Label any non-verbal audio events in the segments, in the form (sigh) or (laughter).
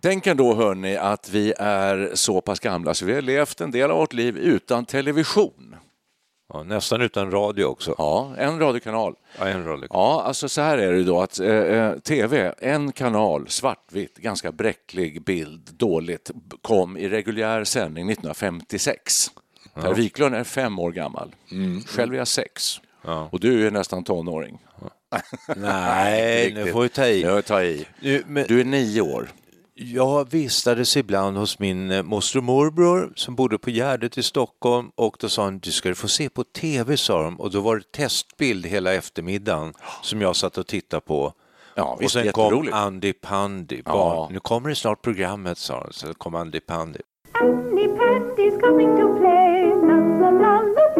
Tänk ändå hörni att vi är så pass gamla så vi har levt en del av vårt liv utan television. Ja, nästan utan radio också. Ja, en radiokanal. Ja, en radio. Ja, alltså så här är det då att eh, eh tv, en kanal, svartvitt, ganska bräcklig bild, dåligt, kom i reguljär sändning 1956. Per Wiklund är fem år gammal. Själv är jag sex. Och du är nästan tonåring. Nej, (laughs) nu får vi ta i. Jag tar i. Nu, men, Du är nio år. Jag vistades ibland hos min eh, moster och morbror som bodde på Gärdet i Stockholm och då sa han, du ska få se på tv, sa de. Och då var det testbild hela eftermiddagen som jag satt och tittade på. Ja, och visst, sen kom. Andy Pandy. Ja. Barn. Nu kommer det snart programmet, sa de. Så kom Andy Pandy. Andy Pandy's coming to play. La la la la la la.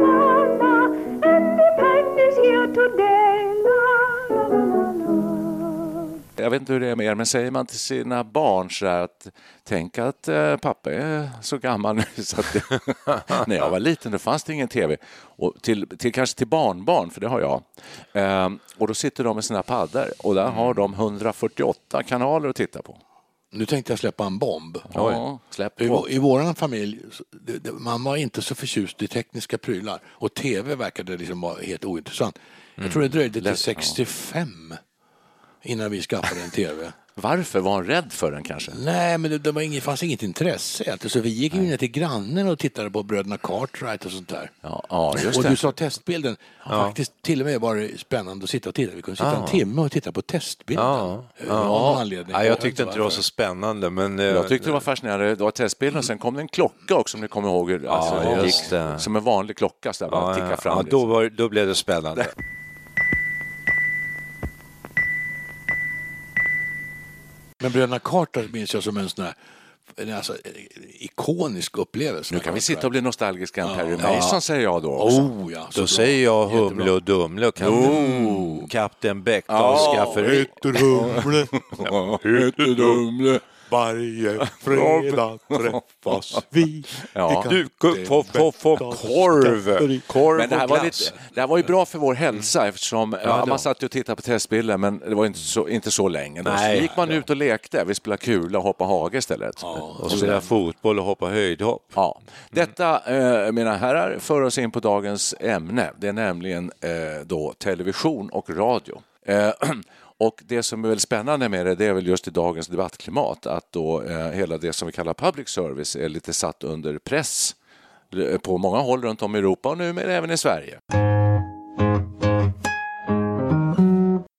Jag vet inte hur det är med er, men säger man till sina barn så här att tänk att eh, pappa är så gammal nu (laughs) så att det, när jag var liten då fanns det ingen tv. Och till, till, kanske till barnbarn, för det har jag. Ehm, och då sitter de med sina paddor och där har de 148 kanaler att titta på. Nu tänkte jag släppa en bomb. Ja, släpp I, I vår familj, så- det- det- man var inte så förtjust i tekniska prylar och tv verkade liksom vara helt ointressant. Jag tror det dröjde till Lätt, ja. 65 innan vi skaffade en tv. (laughs) Varför? Var han rädd för den kanske? Nej, men det, det var inget, fanns inget intresse. Alltså, så vi gick ju ner till grannen och tittade på bröderna Cartwright och sånt där. Ja, ja just och det. du sa testbilden. Faktiskt till och med var det spännande att sitta och titta. Vi kunde sitta en timme och titta på testbilden. Ja, Eh, av någon anledning. Ja, jag tyckte inte det var så spännande, men... eh, Jag tyckte det var fascinerande. Det var testbilden och sen kom det en klocka också om ni kommer ihåg. Alltså, Ja, just det. Som en vanlig klocka så där, bara Ja, ticka ja, fram. ja, liksom. då, var, då blev det spännande. (laughs) Men bröderna Cartwright minns jag som en sån här en alltså, ikonisk upplevelse. Nu kan vi sitta och bli nostalgiska Perry Ja. Mason säger jag då också. Oh, ja, så Då bra. säger jag Jättebra. Humle och Dumle och Kapten, Kapten Bäckdahls skafferi. Humle, (laughs) Heter Dumle. Varje fredag (laughs) träffas vi. Ja. Du, Kapten få, få, korv, korv Men det här, var lite, det här var ju bra för vår hälsa eftersom ja, man satt och tittade på testbilder men det var inte så, inte så länge. Då. Nej. gick man ut och lekte. Vi spelade kula och hoppa hage istället. Och spela fotboll och hoppa höjdhopp. Ja. Detta, eh, mina herrar, för oss in på dagens ämne. Det är nämligen eh, då television och radio. Eh, (clears throat) och det som är väl spännande med det, det är väl just i dagens debattklimat att då eh, hela det som vi kallar public service är lite satt under press eh, på många håll runt om i Europa och numera även i Sverige.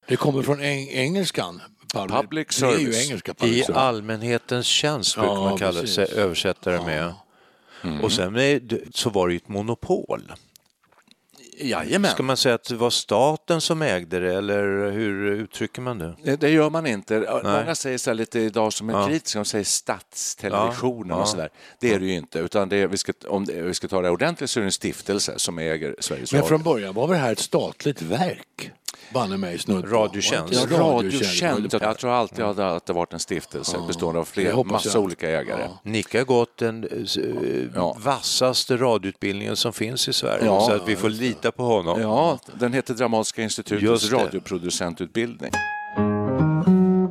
Det kommer från eng- engelskan. Public Det är ju service. engelska. Public I service. allmänhetens tjänst brukar Ja, man kalla sig, översätta det med. Och sen är, det- så var det ju ett monopol. Jajamän. Ska man säga att det var staten som ägde det eller hur uttrycker man det? Det, det gör man inte. Nej. Många säger så här lite idag som är Ja. kritiska, de säger statstelevisionen Ja, och sådär. Det är det ju inte, utan det är, vi ska, om det, vi ska ta det ordentligt så är det en stiftelse som äger Sveriges Men Radio. från början var väl det här ett statligt verk? Banne mig snudd på. Radiotjänst. Ja, Radiotjänst. Jag tror alltid att det att det varit en stiftelse bestående av flera, massa jag. olika ägare. Ja. Nicke har gått den eh, Ja. vassaste radioutbildningen som finns i Sverige Ja. så att vi får lita på honom. Ja, den heter Dramatiska institutets radioproducentutbildning.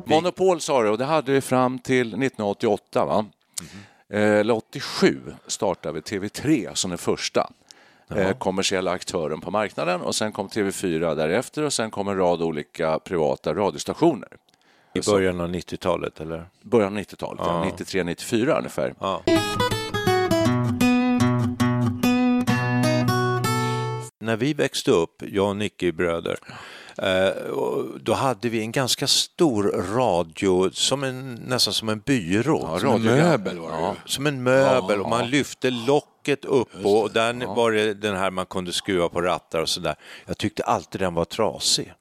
Monopol sa du och det hade vi fram till 1988. Va? Eh, Eller 87 startade vi TV3 som den första. Eh, kommersiella aktören på marknaden och sen kom TV4 därefter och sen kom en rad olika privata radiostationer. I början av 90-talet, eller? Början av 90-talet, ja. 93-94 ungefär. Ja. När vi växte upp, jag och Nicky bröder, eh, då hade vi en ganska stor radio, som en, nästan som en byrå. Ja, Som en möbel var det ju. Som en möbel och man lyfte locket upp och där var det den här man kunde skruva på rattar och sådär. Jag tyckte alltid den var trasig.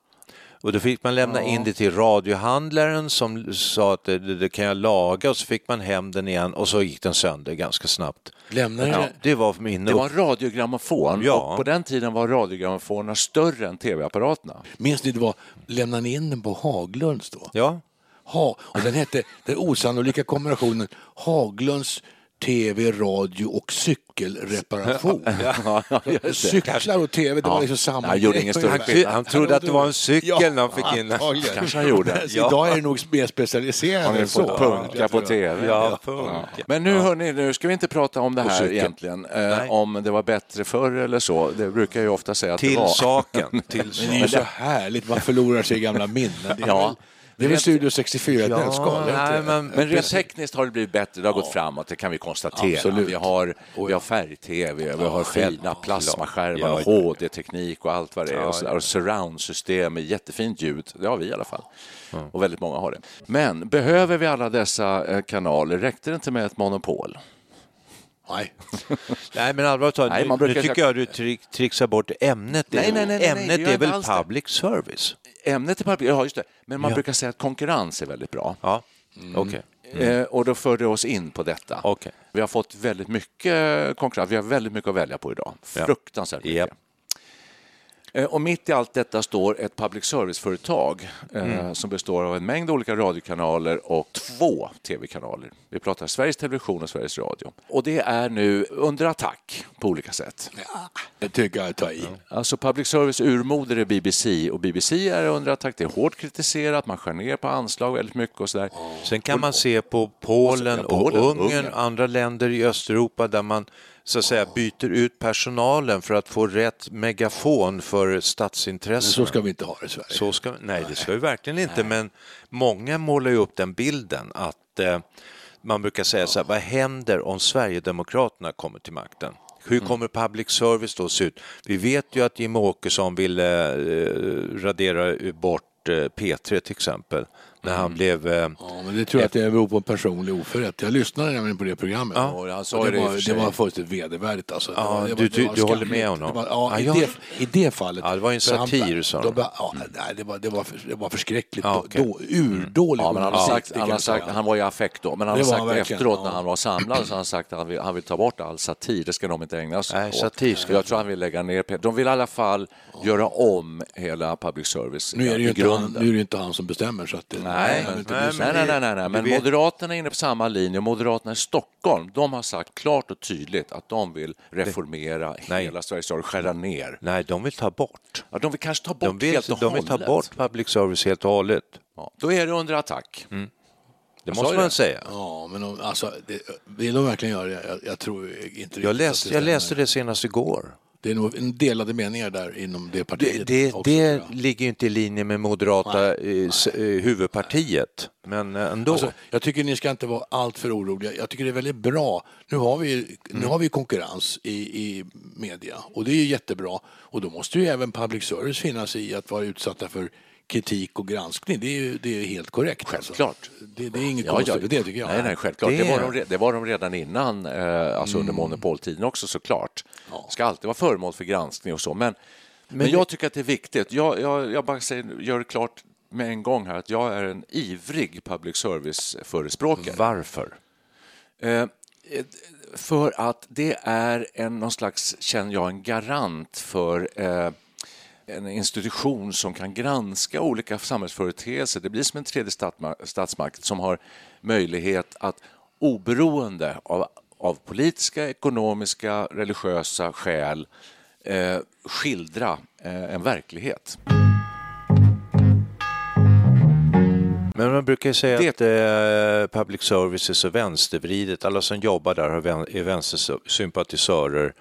Och då fick man lämna in det till radiohandlaren som sa att det, det, det kan jag laga och så fick man hem den igen och så gick den sönder ganska snabbt. Lämnar Ja, det? det var min Det var en radiogrammofon Ja. och på den tiden var radiogrammofonerna större än tv-apparaterna. Minns ni det var, lämnade ni in den på Haglunds då? Ja, Ha, och den hette den osannolika kombinationen Haglunds TV, radio och cykelreparation. (laughs) Cyklar och TV, det var liksom samma Jag gjorde grej ingen större ungefär. skillnad. Han trodde att det var en cykel när han fick in den. Kanske han gjorde. Idag är det nog mer specialiserat än så. punka på tv? ja. Men nu, hörni, nu ska vi inte prata om det här egentligen, eh, om det var bättre förr eller så. Det brukar ju ofta säga att det Till var. saken. (laughs) Till Men det är ju saken. så härligt, man förlorar sig i gamla minnen. Det är Ja. Det är väl Studio 64 ett nötskal? är det nej, inte? men, Men rent tekniskt har det blivit bättre, det har gått framåt, det kan vi konstatera. Absolut. Vi har, ja. vi har färg-tv, vi har fina självklart. plasmaskärmar, Ja, och ja. HD-teknik och allt vad det är. Ja, och, så där. och surround-system med jättefint ljud, det har vi i alla fall. Och väldigt många har det. Men behöver vi alla dessa eh, kanaler? Räckte det inte med ett monopol? Nej. (laughs) Nej, men allvarligt talat, nu, nu tycker jag du trick, trixar bort ämnet. Nej, nej, nej, ämnet är väl alls det. public service? Ämnet är public, ja just det, men man Ja. brukar säga att konkurrens är väldigt bra. Ja, okej. Eh, och då förde oss in på detta. Okej. Vi har fått väldigt mycket konkurrens, vi har väldigt mycket att välja på idag. Ja. Fruktansvärt mycket. Japp. Eh, Och mitt i allt detta står ett public service-företag eh, Mm. som består av en mängd olika radiokanaler och två tv-kanaler. Vi pratar Sveriges Television och Sveriges Radio. Och det är nu under attack på olika sätt. Det tycker jag att ta i. Alltså public service urmoder är BBC och BBC är under attack. Det är hårt kritiserat, man skär ner på anslag väldigt mycket och sådär. Sen kan man se på Polen Ja, och Polen, Ungern, Ungern. andra länder i Östeuropa där man så att säga byter ut personalen för att få rätt megafon för Men statsintressen. så ska vi inte ha det i Sverige. Så ska, nej, det ska vi verkligen inte, men många målar ju upp den bilden att eh, man brukar säga så här, vad händer om Sverigedemokraterna kommer till makten? Hur kommer public service då se ut? Vi vet ju att Jimmie Åkesson ville eh, radera bort eh, P3 till exempel, när han blev... Eh, Ja, men det tror jag att det beror på en personlig oförrätt. Jag lyssnade nämligen på det programmet. Ja. Och han sa Och det, det var, det var fullständigt vedervärdigt. Alltså. Ja, det var, du- det du- var du håller skamligt. med honom? Det var, ja, Ja, i, jag- det, i det fallet. Ja, det var ju en satir, sa de. ja, nej, det, var, det, var, för- det var förskräckligt. Ja, Ja, okej. då, urdålig Ja, men han har sagt, han, har sagt, han var i affekt då, men han har sagt han efteråt ja. när han var samlad så har han sagt att han vill, han vill ta bort all satir, det ska de inte ägna sig Nej, åt. satir ska Jag tror han vill lägga ner De vill i alla fall göra om hela public service nu är, det ju i inte han, grunden. nu är det ju inte han som bestämmer. Så att det, Nej, det nej, nej, nej, nej, nej, men vet- Moderaterna är inne på samma linje. Moderaterna i Stockholm, de har sagt klart och tydligt att de vill reformera Nej. hela Sveriges Radio, skära ner. nej, de vill ta bort. Ja, de vill kanske ta bort De vill, helt och de vill ta hållet. bort public service helt och hållet. Ja, då är det under attack. Det Jag sa måste man det. säga. Ja, men de, alltså, det, vill de verkligen göra det? Jag, jag tror inte Jag läste, det jag läste det senast igår. Det är nog en delade meningar där inom det Det, partiet. det, det jag. ligger ju inte i linje med moderata eh, s- eh, huvudpartiet, men eh, ändå. Alltså, jag tycker ni ska inte vara alltför oroliga. Jag tycker det är väldigt bra. Nu har vi, nu har vi konkurrens i, i media och det är jättebra. Och då måste ju även public service finnas i att vara utsatta för kritik och granskning. Det är ju det är helt korrekt. alltså. Självklart. Det, det är inget konstigt med det tycker jag. Nej, nej, självklart. Det, Det- var, de, det var de redan innan, eh, alltså under monopoltiden också såklart. Ska alltid vara föremål för granskning och så. Men, men, jag tycker att det är viktigt. Jag, jag, jag bara säger, gör det klart med en gång här att jag är en ivrig public service-förespråkare. Varför? Eh, för att det är en, någon slags, känner jag, en garant för eh, en institution som kan granska olika samhällsföreteelser. Det blir som en tredje statsma- statsmakt som har möjlighet att oberoende av, av politiska, ekonomiska, religiösa skäl eh, skildra eh, en verklighet. Men man brukar ju säga Det- att eh, public service är så vänstervridet. Alla som jobbar där är vänstersympatisörer.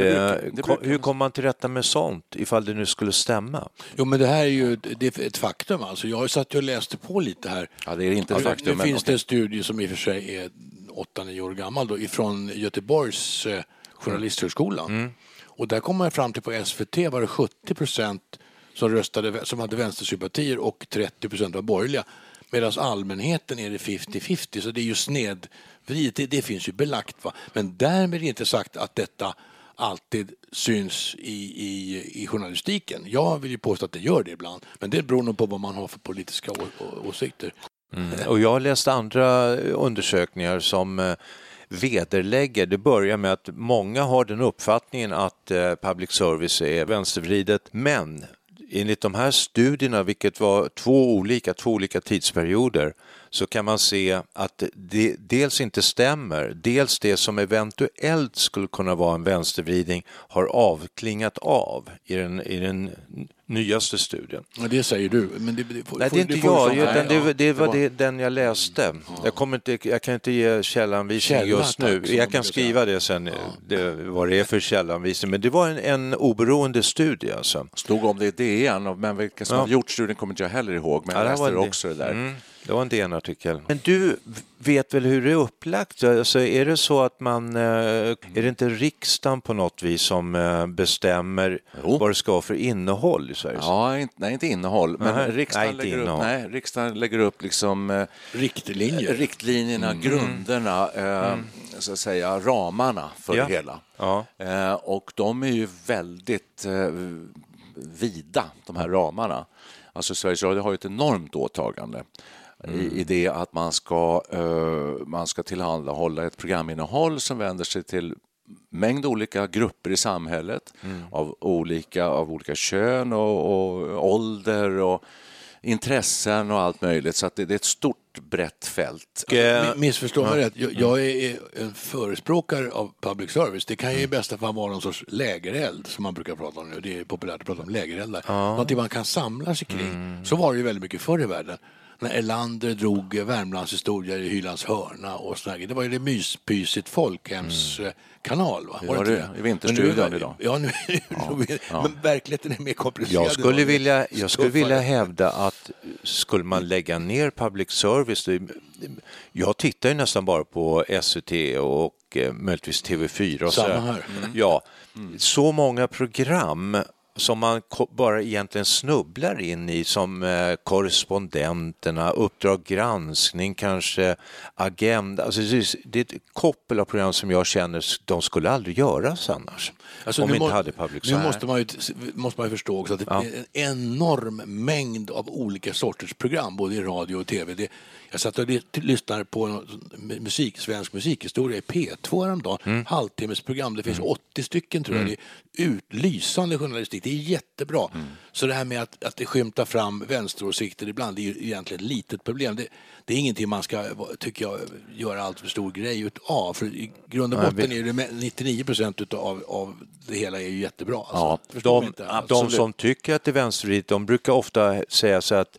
Brukar- Eh, det brukar- hur kommer man till rätta med sånt ifall det nu skulle stämma? Jo, men det här är ju ett- det är ett faktum. Alltså. Jag ju satt och läste på lite här. Ja, det är inte ett Alltså, faktum. Nu men finns det en studie som i och för sig är 8-9 år gammal då, ifrån Göteborgs eh, journalisthögskola. Mm. Och där kom man fram till på SVT var det 70 procent som, röstade, som hade vänstersympatier och 30 procent var borgerliga. Medan allmänheten är det 50-50, så det är ju snedvridet. Det, det finns ju belagt. Va? Men därmed är inte sagt att detta alltid syns i, i, i journalistiken. Jag vill ju påstå att det gör det ibland, men det beror nog på vad man har för politiska å, å, åsikter. Mm. Och jag har läst andra undersökningar som eh, vederlägger, det börjar med att många har den uppfattningen att eh, public service är vänstervridet, men enligt de här studierna, vilket var två olika, två olika tidsperioder, så kan man se att det dels inte stämmer, dels det som eventuellt skulle kunna vara en vänstervridning har avklingat av i den, i den nyaste studien. Ja, det säger du. Men det, det, får- Nej, det är inte du jag, utan Nej, det, ja, det var det, den jag läste. Jag, kommer inte, jag kan inte ge källanvisning Källa, just nu. tack, Jag kan skriva det sen, det, vad det är för källanvisning. Men det var en, en oberoende studie alltså. Stod om det i DN, men vilka som Ja. har gjort studien kommer inte jag heller ihåg. Men Ja, jag det läste det också det där. Mm, det var en DN-artikel. Men du vet väl hur det är upplagt? Alltså, är det så att man... eh, Är det inte riksdagen på något vis som eh, bestämmer Jo. vad det ska vara för innehåll i Sveriges Ja, inte, nej, inte innehåll, men Nej, riksdagen, nej, inte lägger upp, innehåll. nej, riksdagen lägger upp liksom, eh, Riktlinjer. riktlinjerna, Mm. grunderna, eh, så att säga, ramarna för Ja. det hela. Ja. Och de är ju väldigt vida, de här ramarna. Alltså Sveriges Radio har ju ett enormt åtagande i, i det att man ska, eh, man ska tillhandahålla ett programinnehåll som vänder sig till mängd olika grupper i samhället av, olika, av olika kön och, och ålder och intressen och allt möjligt. Så att det, det är ett stort brett fält. Mi- Missförstå mig rätt. Jag, jag är en förespråkare av public service. Det kan ju i bästa fall vara någon sorts lägereld som man brukar prata om nu. Det är populärt att prata om lägereldar. Någonting man kan samla sig kring. Så var det ju väldigt mycket förr i världen. När Erlander drog Värmlands historia i Hylands hörna och sådär. Det var ju det myspysigt folkhemskanal. Va? var inte det i nu är- idag. Ja, nu, (laughs) men verkligheten är mer komplicerad. Jag skulle vilja, jag skulle vilja hävda att skulle man lägga ner public service, det, jag tittar ju nästan bara på SVT och eh, möjligtvis TV4 och Samma här. Ja, så många program som man bara egentligen snubblar in i som eh, korrespondenterna, Uppdrag granskning, kanske Agenda. Alltså, det är- ett koppel av program som jag känner de skulle aldrig göras annars. Alltså, om vi inte må- hade public Nu måste man, ju, måste man ju förstå också att det Ja. är en enorm mängd av olika sorters program, både i radio och tv. Det, jag satt och ly- lyssnade på musik, svensk musikhistoria i P2 häromdagen. Mm. Halvtimmesprogram, det finns 80 stycken tror jag. Det är ut, lysande journalistik, det är jättebra. Mm. Så det här med att, att det skymtar fram vänsteråsikter ibland, det är ju egentligen ett litet problem. Det, det är ingenting man ska, tycker jag, göra allt för stor grej utav. För i grund och botten är det med- 99 procent utav av det hela är ju jättebra. Alltså. Ja, de, inte? de som tycker att det är vänstervridet, de brukar ofta säga så att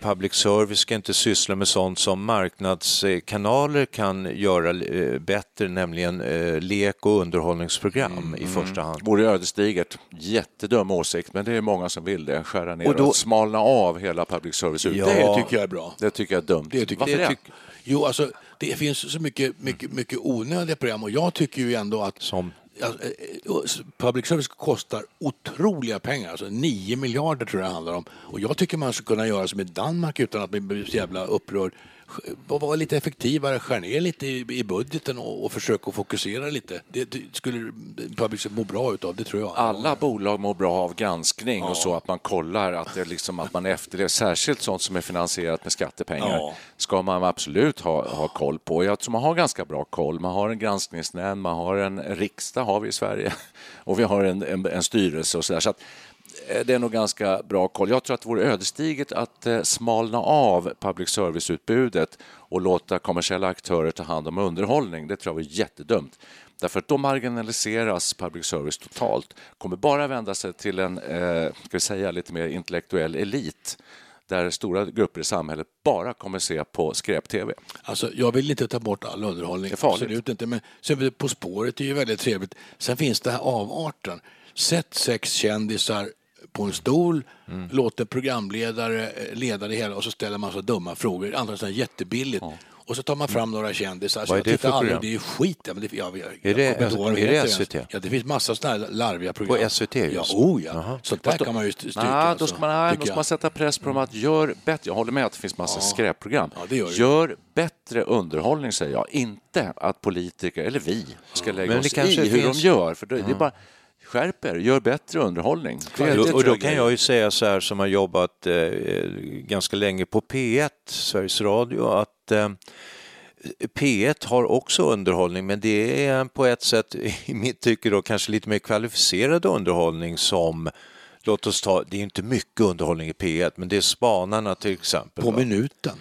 public service ska inte syssla med sånt som marknadskanaler kan göra eh, bättre, nämligen eh, lek och underhållningsprogram Mm, i första hand. vore ödesdigert. Jättedum åsikt, men det är många som vill det. Skära ner Och och, då- smalna av hela public service Ja. Det tycker jag är bra. Det tycker jag är dumt. Det tycker Varför jag. det? Tyck- Jo, alltså, det finns så mycket, mycket, mycket onödiga program och jag tycker ju ändå att Som? Alltså, eh, eh, public service kostar otroliga pengar, alltså 9 miljarder tror jag det handlar om. Och jag tycker man skulle kunna göra som i Danmark utan att bli så jävla upprörd. Vara lite effektivare, skär ner lite i, i budgeten och, och försöka fokusera lite. Det, det skulle public må bra utav, det tror jag. Alla bolag mår bra av granskning och så att man kollar att, det liksom, att man efterlever, särskilt sånt som är finansierat med skattepengar, Ja. ska man absolut ha, ha koll på. Jag tror man har ganska bra koll. Man har en granskningsnämnd, man har en riksdag har vi i Sverige (laughs) och vi har en, en, en styrelse och så där. Så att, det är nog ganska bra koll. Jag tror att det vore ödesdigert att eh, smalna av public service-utbudet och låta kommersiella aktörer ta hand om underhållning. Det tror jag var jättedumt. Därför att då marginaliseras public service totalt. kommer bara vända sig till en, eh, ska vi säga, lite mer intellektuell elit där stora grupper i samhället bara kommer se på skräp-tv. Alltså, jag vill inte ta bort all underhållning. Det. Absolut inte. Men På spåret är ju väldigt trevligt. Sen finns det här avarten. Sätt sex kändisar på en stol, Mm. låt en programledare eh, leda det hela och så ställer man så dumma frågor. Antagligen så jättebilligt. Och så tar man fram några kändisar. Så Vad är jag det för program? Det är ju skit. Ja, men det, jag, jag, Är det- jag de är det. SVT? Ja, det finns massa sådana här larviga program. På SVT? Ja, oh ja. Jaha. Sånt där kan man ju stryka. Nej, då alltså, ska man, nej, då jag. man sätta press på dem att gör bättre. Jag håller med att det finns massa skräpprogram. Ja, gör. Gör bättre underhållning, säger jag. Inte att politiker, eller vi, ska lägga Men det oss i hur finns- de gör. För det, det är bara skärp er, gör bättre underhållning. Det och, då kan jag ju säga så här som har jobbat eh, ganska länge på P1, Sveriges Radio, att eh, P1 har också underhållning men det är på ett sätt (laughs) i mitt tycke då kanske lite mer kvalificerad underhållning som Låt oss ta, det är inte mycket underhållning i P1 men det är Spanarna till exempel. På va? minuten.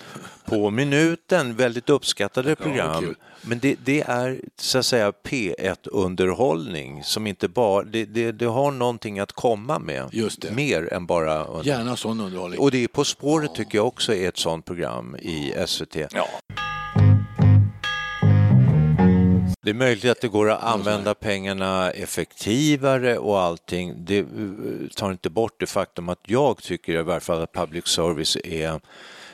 På minuten, väldigt uppskattade program. Men det, det är så att säga P1-underhållning som inte bara, det, det, det har någonting att komma med. Just det. Mer än bara under... Gärna sån underhållning. Och det är På spåret tycker jag också är ett sånt program i SVT. Ja. Det är möjligt att det går att använda pengarna effektivare och allting. Det eh, tar inte bort det faktum att jag tycker i varje fall att public service är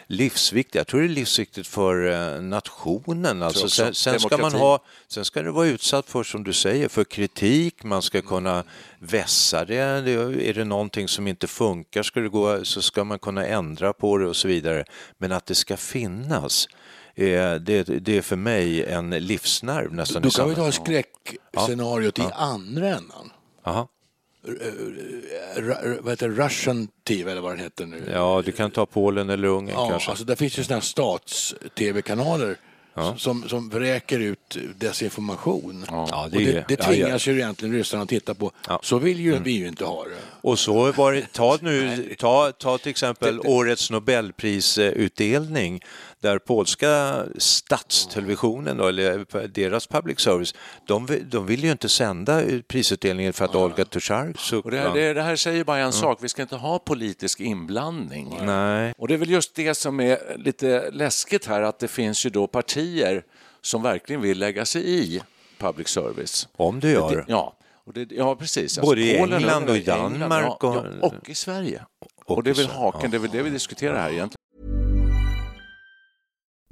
livsviktigt. Jag tror det är livsviktigt för eh, nationen. Alltså, sen, sen, ska man ha, sen ska det vara utsatt för, som du säger, för kritik. Man ska kunna vässa det. Är det någonting som inte funkar ska det gå, så ska man kunna ändra på det och så vidare. Men att det ska finnas, det, det är för mig en livsnerv nästan. Då kan vi ta skräckscenariot i andra. Aha. Ru- vad heter det? Russian TV eller vad den heter nu. Ja, du kan ta Polen eller Ungern Ja, kanske. alltså där finns ju sådana här stats-tv-kanaler som, som vräker ut desinformation. Ja, och det är- det, det ja, tvingas ju egentligen ryssarna att titta på. Ja. Så vill ju vi ju inte ha det. Och så var det, ta nu, (laughs) ta, ta till exempel årets Nobelprisutdelning där polska statstelevisionen, då, eller deras public service, de, vill- de vill ju inte sända prisutdelningen för att Olga Tokarczuk Och det, här, det, det här säger bara en sak, vi ska inte ha politisk inblandning. Nej. Och det är väl just det som är lite läskigt här, att det finns ju då partier som verkligen vill lägga sig i public service. Om du gör. Det, ja, och det, ja, precis. Både i Polen England och i Danmark ja, och- ja, och i Sverige. Och Och det är i väl haken, det är väl det vi diskuterar här egentligen.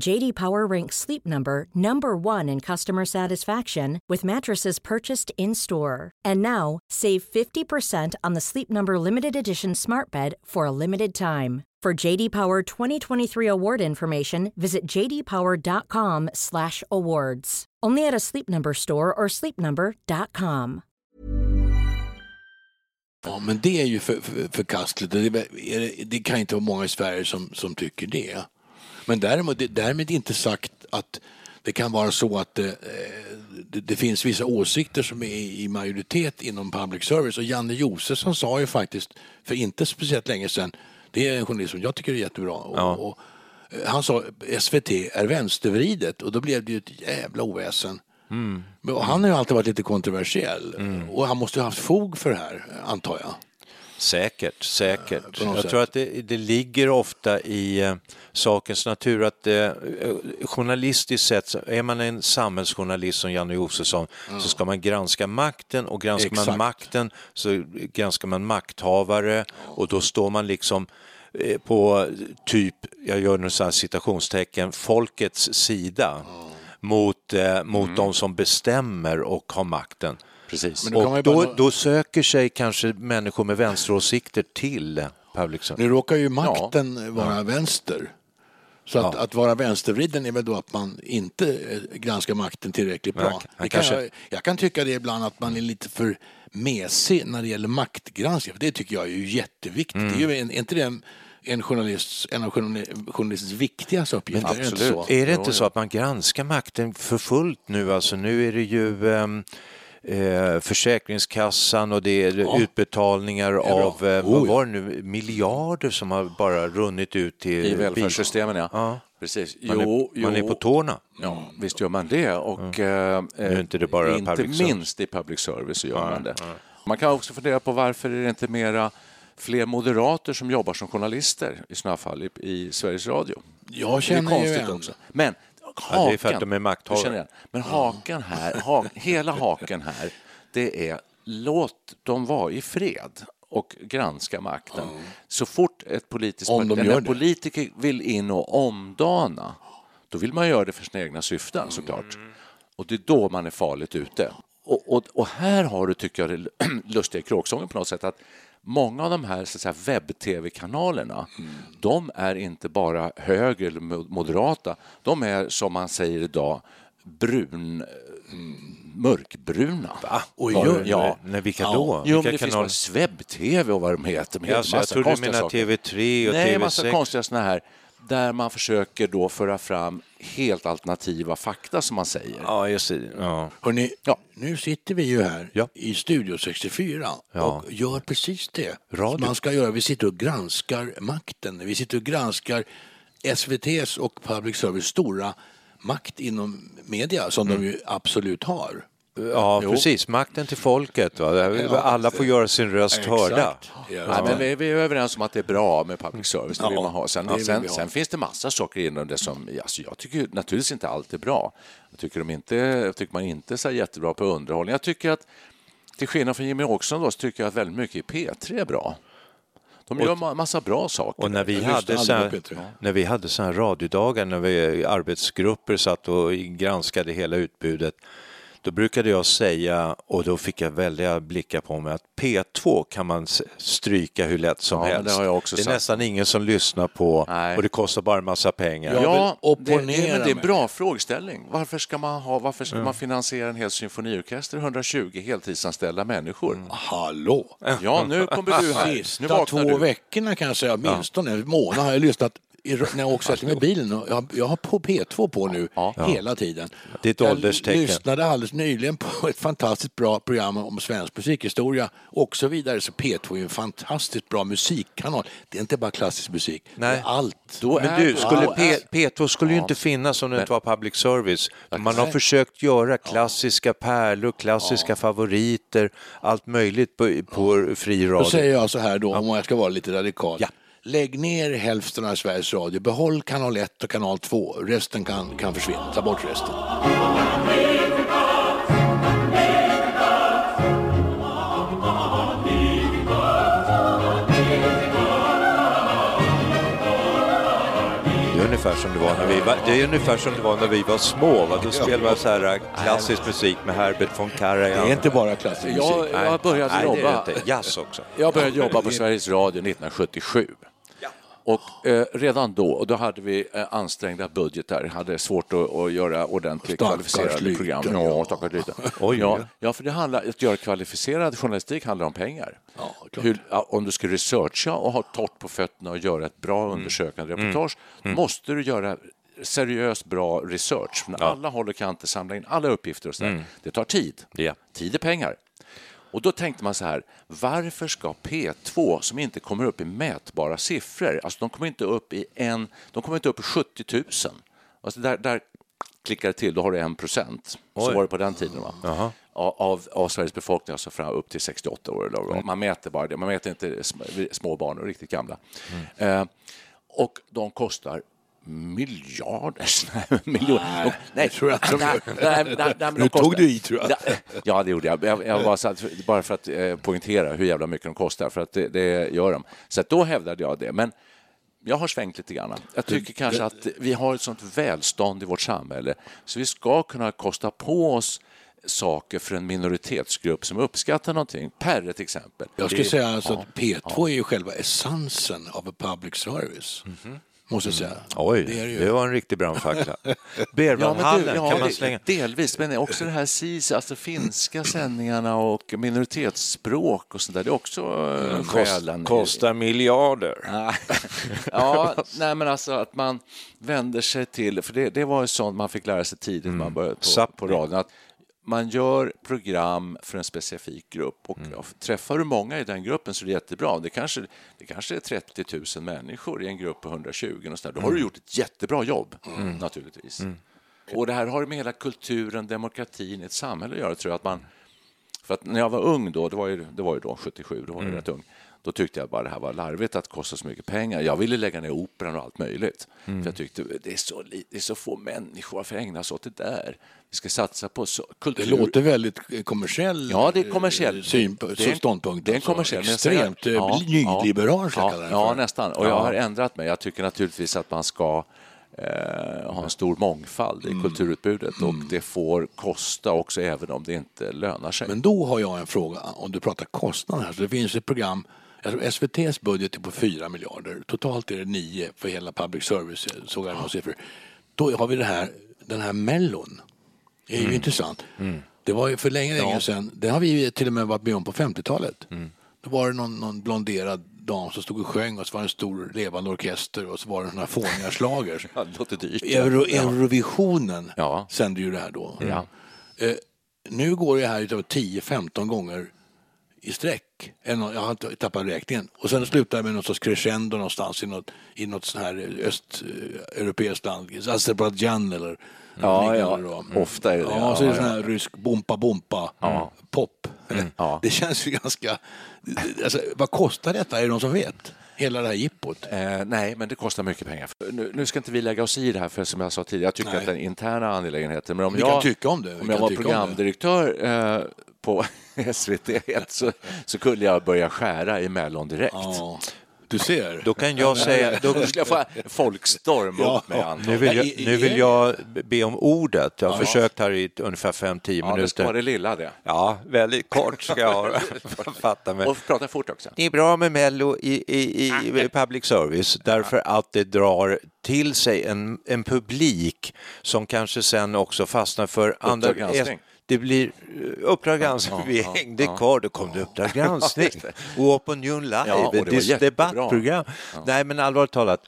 JD Power ranks Sleep Number number 1 in customer satisfaction with mattresses purchased in-store. And now, save 50% on the Sleep Number limited edition Smart Bed for a limited time. For JD Power 2023 award information, visit jdpower.com/awards. Only at a Sleep Number store or sleepnumber.com. Ja, men det är ju för, för, förkastligt. det- det kan inte vara många i Sverige som, som tycker det. Men däremot, därmed inte sagt att det kan vara så att det, eh, det, det finns vissa åsikter som är i majoritet inom public service. Och Janne Josefsson sa ju faktiskt för inte speciellt länge sedan, det är en journalist som jag tycker är jättebra. Och, Ja. och, eh, han sa SVT är vänstervridet och då blev det ju ett jävla oväsen. Men- Och han har ju alltid varit lite kontroversiell och han måste ha haft fog för det här, antar jag. Säkert, säkert. Jag sätt. tror att det, det ligger ofta i eh, sakens natur att eh, journalistiskt sett, är man en samhällsjournalist som Janne Josefsson så ska man granska makten och granskar man Exakt. makten så granskar man makthavare och då står man liksom eh, på typ, jag gör nu så här citationstecken, folkets sida mot, eh, mot de som bestämmer och har makten. Precis. Men då Och ju bara- då, då söker sig kanske människor med vänsteråsikter till public service. Nu råkar ju makten vara vänster. Så att, att vara vänstervriden är väl då att man inte eh, granskar makten tillräckligt bra. Kan kanske- jag, jag kan tycka det ibland att man är lite för mesig när det gäller maktgranskning. Det tycker jag är ju jätteviktigt. Mm. Det är, ju en, är inte det en, en, journalist, en av journali- journalistens viktigaste uppgifter? Är det inte absolut. så? Är det inte så att man granskar makten för fullt nu? Alltså nu är det ju ehm, eh, Försäkringskassan och det är utbetalningar av, eh, vad Oh, ja. var det nu, miljarder som har bara runnit ut till I välfärdssystemen, ja. Ja. Precis. Man, är, man är på tårna. Ja, visst gör man det. Och, eh, är inte det bara inte minst i public service gör man det. Man kan också fundera på varför är det inte mera fler moderater som jobbar som journalister i sådana fall i, i Sveriges Radio. Jag Det är känner ju konstigt en. också. Men Ja, det är för att de är makthavare. Men haken här, ha, hela haken här, det är låt dem vara i fred och granska makten. Så fort ett politiskt Om de det. politiker vill in och omdana, då vill man göra det för sina egna syften såklart. Och det är då man är farligt ute. Och, och, och här har du, tycker jag, det (clears throat) lustiga i kråksången på något sätt att många av de här så att säga, webb-tv-kanalerna, de är inte bara höger eller mo- moderata, de är som man säger idag brun, mörkbruna. Va? Och ja, ja. Nej, vilka då? Jo, vilka det finns kanaler? bara Svebb-TV och vad de heter. Heter Alltså, jag massa trodde du menade saker. TV3 och Nej, massa TV6. konstiga såna här där man försöker då föra fram helt alternativa fakta som man säger. Ja, just det. Ja. Hörrni, Ja. nu sitter vi ju här Ja. i Studio 64 Ja. och gör precis det Radio. som man ska göra. Vi sitter och granskar makten. Vi sitter och granskar SVTs och public service stora makt inom media som Mm. de ju absolut har. Ja, precis. Makten till folket. Va? Alla får göra sin röst hörda. Exakt. Ja. Nej, men vi, vi är överens om att det är bra med public service. Det vill Ja, man ha. Sen, sen, ha. sen finns det massa saker inom det som... Alltså jag tycker naturligtvis inte allt är bra. Jag tycker, de inte, jag tycker man inte är så jättebra på underhållning. Jag tycker att, till skillnad från Jimmy Åkesson, då, så tycker jag att väldigt mycket i P3 är bra. De gör ma- massa bra saker. Och när vi, hade så här, P3. när vi hade så här radiodagar, när vi arbetsgrupper satt och granskade hela utbudet, då brukade jag säga, och då fick jag väldiga blickar på mig, att P2 kan man stryka hur lätt som Ja, helst. det har jag också det är sagt. nästan ingen som lyssnar på Nej. och det kostar bara en massa pengar. Ja, det, men det är en bra frågeställning. Varför ska man, ha, varför ska man finansiera en hel symfoniorkester, 120 heltidsanställda människor? Hallå! Ja, nu kommer du (laughs) här. Nu Sista vaknar två du. veckorna kan jag säga, åtminstone en månad har jag lyssnat när jag mig i bilen. Och jag, jag har på P2 på nu hela tiden. Det är ett jag ålderstecken. lyssnade alldeles nyligen på ett fantastiskt bra program om svensk musikhistoria och så vidare. Så P2 är en fantastiskt bra musikkanal. Det är inte bara klassisk musik, Nej. det är allt. Då Men är du, skulle då P, är- P2 skulle ju inte finnas om det inte var public service. Man har försökt göra klassiska pärlor, klassiska favoriter, allt möjligt på, på fri Då radio. säger jag så här då, om jag ska vara lite radikal. Ja. Lägg ner hälften av Sveriges Radio, behåll kanal 1 och kanal 2. Resten kan, kan försvinna, ta bort resten. Det är ungefär som det var när vi var, det är ungefär som det var när vi var små. Va? Då spelade man så här äh, klassisk musik med Herbert von Det Karajan. är inte bara klassisk musik. Jag, jag började Nej, det är jobba. det inte. Jazz också. Jag började jobba på Sveriges Radio 1977. Och eh, redan då, och då hade vi eh, ansträngda budgetar, hade svårt att, att göra ordentligt kvalificerade liten, program. ja. Ja, stackars liten. (laughs) Oj, ja, ja, för det handlar, att göra kvalificerad journalistik handlar om pengar. Ja. Hur, ja, om du ska researcha och ha torrt på fötterna och göra ett bra Mm. undersökande reportage, måste du göra seriöst bra research. Från alla håll och kanter samla in alla uppgifter och sådär. Det tar tid. Mm. Ja. Tid är pengar. Och då tänkte man så här, varför ska P2 som inte kommer upp i mätbara siffror, alltså de kommer inte upp i en, de kommer inte upp i 70 000. Alltså där, där klickar det till, då har du en procent. Så var det på den tiden. Va? av, av, av Sveriges befolkning, alltså fram upp till 68 år. Eller, Mm. Man mäter bara det, man mäter inte sm- små barn och riktigt gamla. Mm. Eh, och de kostar miljarder. (laughs) Nej, miljoner. Och- nej, tror jag inte de nej, nej, nej, nej, de Nu tog du i, tror jag. Ja, Ja, det gjorde jag. jag, jag så att, bara för att eh, poängtera hur jävla mycket de kostar, för att det, det gör de. Så att då hävdade jag det. Men jag har svängt lite grann. Jag tycker kanske att vi har ett sånt välstånd i vårt samhälle så vi ska kunna kosta på oss saker för en minoritetsgrupp som uppskattar någonting. Perre till exempel. Jag skulle säga alltså att P2 är ju själva essensen av public service. Måste jag säga. Oj, Det är det ju. det var en riktig brandfackla. (laughs) Ja, Berwaldhallen du, ja, kan man slänga. Delvis, men också det här SIS, alltså finska (clears throat) sändningarna och minoritetsspråk och sånt där. Det är också mm, själen. i- Kostar miljarder. Ja, (laughs) (laughs) nej men alltså att man vänder sig till, för det, det var ju sånt man fick lära sig tidigt när man började på, på radion, att man gör program för en specifik grupp och ja, träffar du många i den gruppen så är det jättebra. Det kanske, det kanske är 30 000 människor i en grupp på 120 och så där. Då har du gjort ett jättebra jobb naturligtvis. Och det här har med hela kulturen, demokratin i ett samhälle att göra tror jag. Att man, för att när jag var ung då, det var ju, det var ju då 77, då var jag rätt ung, då tyckte jag bara det här var larvigt att kosta så mycket pengar. Jag ville lägga ner operan och allt möjligt. För jag tyckte det är, så, det är så få människor, varför ägna sig åt det där? Vi ska satsa på så, kultur. Det låter väldigt eh, kommersiell Ja, det är kommersiell. eh, syn Det är ståndpunkt. Det är en kommersiell. Extremt ja, nyliberal ja, ja, för. nästan. Och jag har ändrat mig. Jag tycker naturligtvis att man ska eh, ha en stor mångfald i Mm. kulturutbudet och det får kosta också även om det inte lönar sig. Men då har jag en fråga, om du pratar kostnader här. Så det finns ett program, jag tror SVTs budget är på 4 miljarder. Totalt är det 9 för hela public service, såg jag några siffror. Då har vi det här, den här mellon. Det är Mm. ju intressant. Det var ju för länge, länge sedan, det har vi till och med varit med om på 50-talet. Mm. Då var det någon, någon blonderad dam som stod och sjöng och så var det en stor levande orkester och så var det här fåniga (laughs) schlagers. Ja. Euro, Ja. Eurovisionen Ja. sände ju det här då. Ja. Eh, nu går det här utav 10-15 gånger i sträck. Jag har inte tappat räkningen. Och sen slutar det med något sorts crescendo någonstans i något, i något sånt här östeuropeiskt land. Azerbajdzjan eller Ja, ja. då. Ofta är det det. Ja, så är det Ja, sån ja. här rysk bompa bompa pop. Ja. (laughs) Det känns ju ganska... Alltså, vad kostar detta? Är det någon som vet? Hela det här jippot? Eh, nej, men det kostar mycket pengar. Nu, nu ska inte vi lägga oss i det här, för som jag sa tidigare, jag tycker Nej. att det är en interna angelägenheter. Men om Vi jag, kan tycka om det, vi Om jag var programdirektör eh, på (laughs) SVT1 så, så skulle jag börja skära i Mellon direkt. Ja, du ser. Då kan jag säga... Då, skulle jag få folkstorm Ja. upp med antal. nu, vill jag, nu vill jag be om ordet. Jag har Ja. försökt här i ungefär 5-10 Ja, det ska vara minuter. det lilla det. Ja, väldigt kort ska jag (laughs) fatta mig. Och prata fort också. Det är bra med Mello i, i, i public service därför att det drar till sig en, en publik som kanske sen också fastnar för andra... granskning. Det blir eh, Uppdrag granskning, vi hängde kvar, då kom det Uppdrag (laughs) granskning. och Opinion Live, Ja, och det ett debattprogram. Nej men allvarligt talat,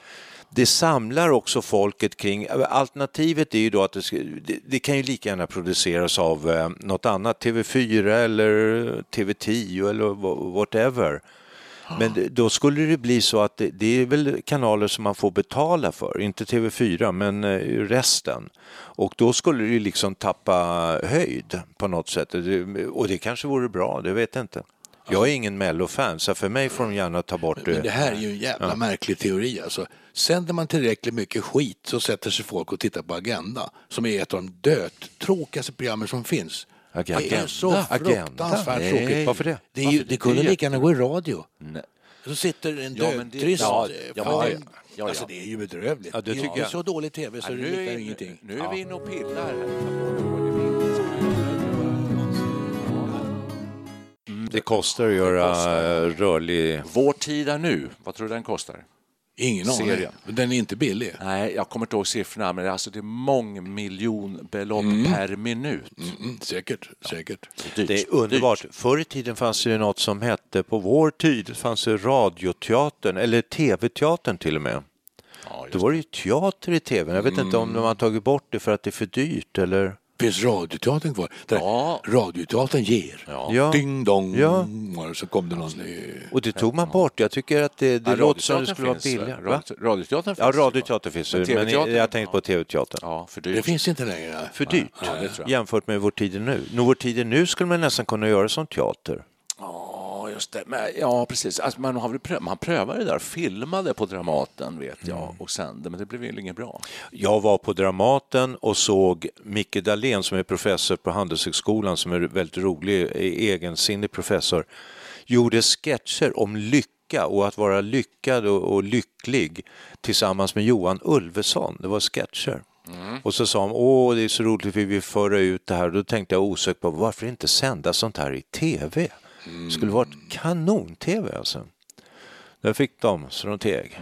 det samlar också folket kring, alternativet är ju då att det, ska, det, det kan ju lika gärna produceras av eh, något annat, TV4 eller TV10 eller wha- whatever. Men det- då skulle det bli så att det, det är väl kanaler som man får betala för, inte TV4 men eh, resten. Och då skulle det liksom tappa höjd på något sätt. Det- Och det kanske vore bra, det vet jag inte. Jag är ingen Mello-fan så för mig får de gärna ta bort Men det här är ju en jävla märklig teori. Alltså, sänder man tillräckligt mycket skit så sätter sig folk och tittar på Agenda som är ett av de dödtråkigaste programmen som finns. Agenda? Det är så Agenda? fruktansvärt Nej. tråkigt. Varför det? Det, är ju, det kunde lika gärna gå i radio. Nej. Så sitter en Ja, men det- dödtrist ja, ja, en- ja, ja. Alltså det är ju bedrövligt. Ja, det det, är, tycker det är jag. så dålig tv så Ja, det nu, liknar är, ingenting. nu är vi inne och pillar här. Det kostar att göra rörlig... Vår tid är nu. Vad tror du den kostar? Ingen aning. Serien. Men Den är inte billig. Nej, jag kommer inte ihåg siffrorna, men det är, alltså, det är mångmiljonbelopp per minut. Mm, säkert, säkert. Dyrt. Det är underbart. Förr i tiden fanns det ju något som hette, på vår tid fanns det radioteatern, eller tv-teatern till och med. Ja, Då var det ju teater i tv. Jag vet inte om de har tagit bort det för att det är för dyrt eller... Finns Radioteatern kvar? Där Ja. Radioteatern ger. Ja. Ding dong. Ja. Och så kom det någon... i- Och det tog man bort. Jag tycker att det, det Ja, låter som det Radioteatern skulle vara finns, billigare. va? Va? Radio- Radioteatern Ja, finns ju radioteater finns Men det, men jag tänkte på tv-teatern. Ja, för Det dyrt. finns inte längre. För dyrt Ja, det jämfört med Vår tid är nu. Nu, Vår tid är nu skulle man nästan kunna göra som teater. Ja, just det. Men, ja, precis. Alltså, man, har pröv, man prövade det där, filmade på Dramaten vet jag Mm. och sände, men det blev väl inget bra. Jag var på Dramaten och såg Micke Dahlén som är professor på Handelshögskolan som är väldigt rolig, egensinnig professor, gjorde sketcher om lycka och att vara lyckad och, och lycklig tillsammans med Johan Ulveson. Det var sketcher. Och så sa han, åh det är så roligt, vi vill föra ut det här. Då tänkte jag osökt på varför inte sända sånt här i tv? Det skulle varit kanon-tv alltså. Där fick de så de teg.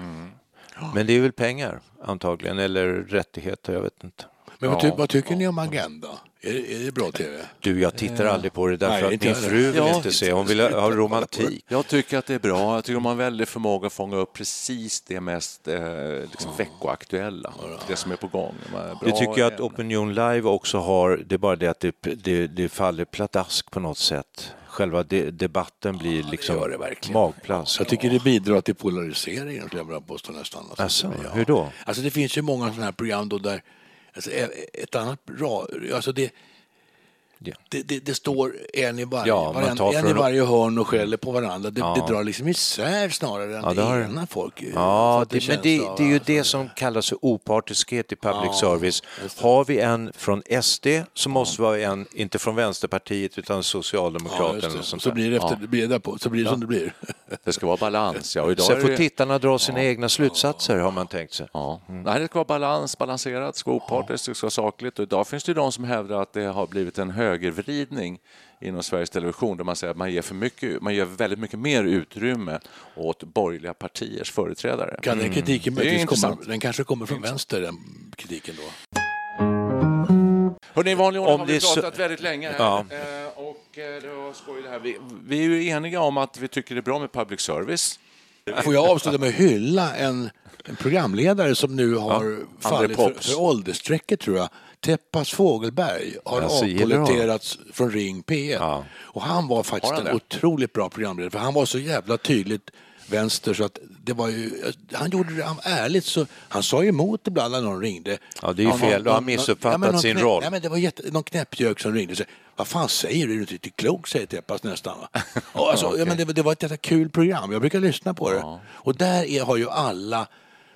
Men det är väl pengar antagligen, eller rättigheter, jag vet inte. Men vad, ty, vad tycker ni om Agenda? Är, det- är det bra tv? Du, jag tittar aldrig på det därför Nej, att min fru vill Ja. inte se, hon vill ha romantik. Jag tycker att det är bra. Jag tycker de har en väldig förmåga att fånga upp precis det mest eh, liksom veckoaktuella, det som är på gång. Det tycker jag att. Opinion Live också har, det är bara det att det, det, det faller pladask på något sätt. Själva de, debatten blir liksom gör det magplask. Jag tycker det bidrar till polariseringen, skulle jag vilja påstå nästan. Alltså, hur då? Alltså det finns ju många sådana här program då där, alltså e- ett annat bra, alltså det, Ja. det, det, det står en i varje, Ja, varann- en från- i varje hörn och skäller på varandra. Det, Ja. det drar liksom isär snarare än Ja, det det har- ena folk. för Ja, det, men det, det är ju alltså. det som kallas för opartiskhet i public Ja, service. Har vi en från SD så måste vi ha en, inte från Vänsterpartiet utan Ja, Socialdemokraterna. sånt Så blir det, efter, det blir det därpå, så blir det som det blir. Det ska vara balans. Ja, och idag Sen får det- tittarna dra sina egna slutsatser har man tänkt sig. Ja. Nej, det ska vara balans, balanserat, det ska vara opartiskt, det ska vara sakligt. Och idag finns det ju de som hävdar att det har blivit en högervridning inom Sveriges Television där man säger att man ger, för mycket, man ger väldigt mycket mer utrymme åt borgerliga partiers företrädare. Kan den kritiken Det är möjligtvis komma, den kanske kommer från vänster, den kritiken då? Hörrni, i vanlig ordning har vi är så- pratat väldigt länge här. Ja. Eh, Och eh, det var skoj det här. Vi, vi är ju eniga om att vi tycker det är bra med public service. Får jag avsluta med att hylla en, en programledare som nu har fallit för, för åldersstrecket tror jag. Teppas Fågelberg har Alltså, avpoliterats från Ring P1. Ja. Och han var faktiskt han en otroligt bra programledare för han var så jävla tydligt vänster så att det var ju, han gjorde det han- ärligt så han sa ju emot ibland när någon ringde. Ja, det är ju Någon- fel. Då har han någon- missuppfattat men någon sin roll. Ja, men det var jätte, någon knäppjök som ringde och sa vad fan säger du? Är du inte riktigt klok? säger Teppas nästan. (laughs) Och alltså, ja, men det, var- det var ett jävla kul program. Jag brukar lyssna på det. Och där är, har ju alla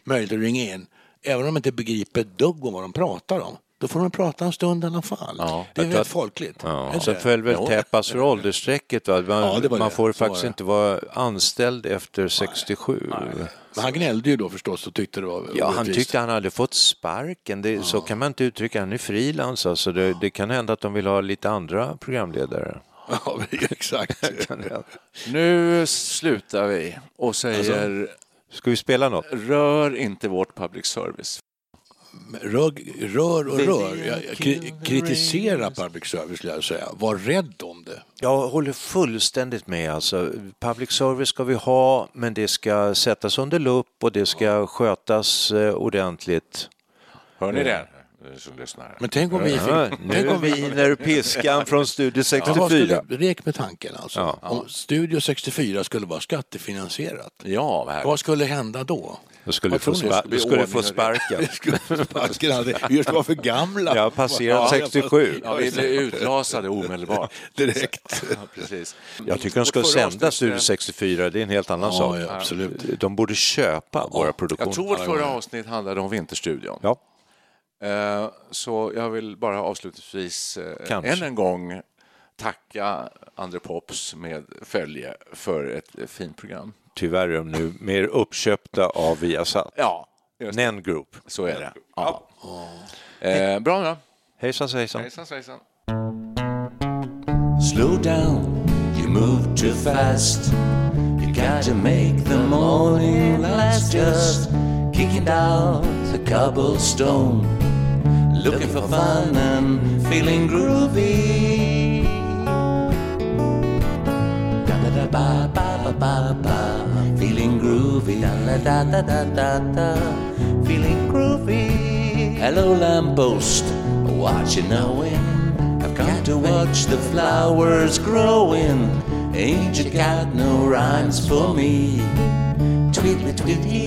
möjlighet att ringa in. Även om de inte begriper ett dugg om vad de pratar om. Då får de prata en stund i alla fall. det är att- folkligt. Ja, sen det? föll väl Jo. Teppas för åldersstrecket. Va? Man, Ja, det man det. får Så faktiskt inte vara anställd efter 67. Men han gnällde ju då förstås och tyckte det var Ja, han orättvist. tyckte han hade fått sparken. Det, Så kan man inte uttrycka Han är frilans. Alltså det, det kan hända att de vill ha lite andra programledare. (laughs) Ja, exakt. (laughs) Nu slutar vi och säger Ska vi spela något? rör inte vårt public service. Rör, rör och rör. Jag, jag kri- kritisera public service skulle jag säga. Var rädd om det. Jag håller fullständigt med. Alltså, public service ska vi ha, men det ska sättas under lupp och det ska skötas eh, ordentligt. Hör ni det? Ni som lyssnar. Men tänk om vi fick... Ja, tänk nu om vi, viner piskan från Studio Men vad 64. skulle, lek med tanken alltså. Ja. Om Studio 64 skulle vara skattefinansierat. Ja, vad. Vad skulle hända då? Då skulle du få, spa- Det du (laughs) blir skulle få sparken. Skulle vi ska vara för gamla. Jag har passerat 67. Ja, vi blev utlasade omedelbart. (laughs) Direkt. Ja, precis. Jag tycker de ska sända Studio 64, det är en helt annan Ja, sak. ja, absolut. De borde köpa våra produktioner. Jag tror vårt förra avsnitt handlade om Vinterstudion. Ja. Eh, Så jag vill bara avslutningsvis eh, Kanske. än en gång tacka André Pops med följe för ett eh, fint program. Tyvärr är de nu mer uppköpta av Viasat. Ja. Nen Group. så är det. Ja. Eh, bra då. Hejsan svejsan. Hejsan svejsan. Slow down, you move too fast. You gotta make the morning last. Just kicking down the cobblestone, looking for fun and feeling groovy. Da da da ba ba ba ba feeling groovy. Da da da da da da feeling groovy. Hello, lamppost, What you knowing? I've got to watch the flowers growing. Ain't you got no rhymes for me? Tweetly tweety,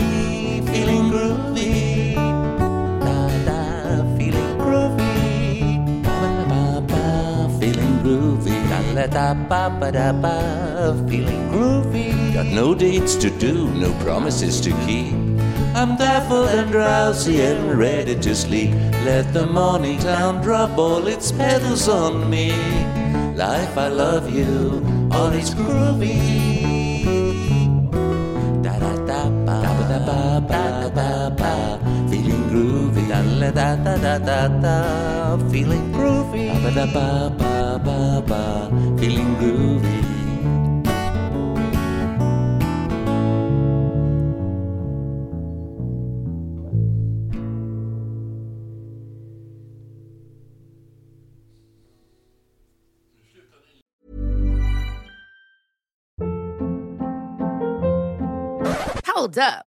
feeling groovy. Da da, feeling groovy. Ba ba ba, ba, feeling groovy. Da la da ba ba da ba, feeling groovy. Got no dates to do, no promises to keep. I'm baffled and drowsy and ready to sleep. Let the morning town drop all its petals on me. Life, I love you, all is groovy. Da da da da da, feeling groovy. Ba da ba ba ba ba, feeling groovy. Hold up.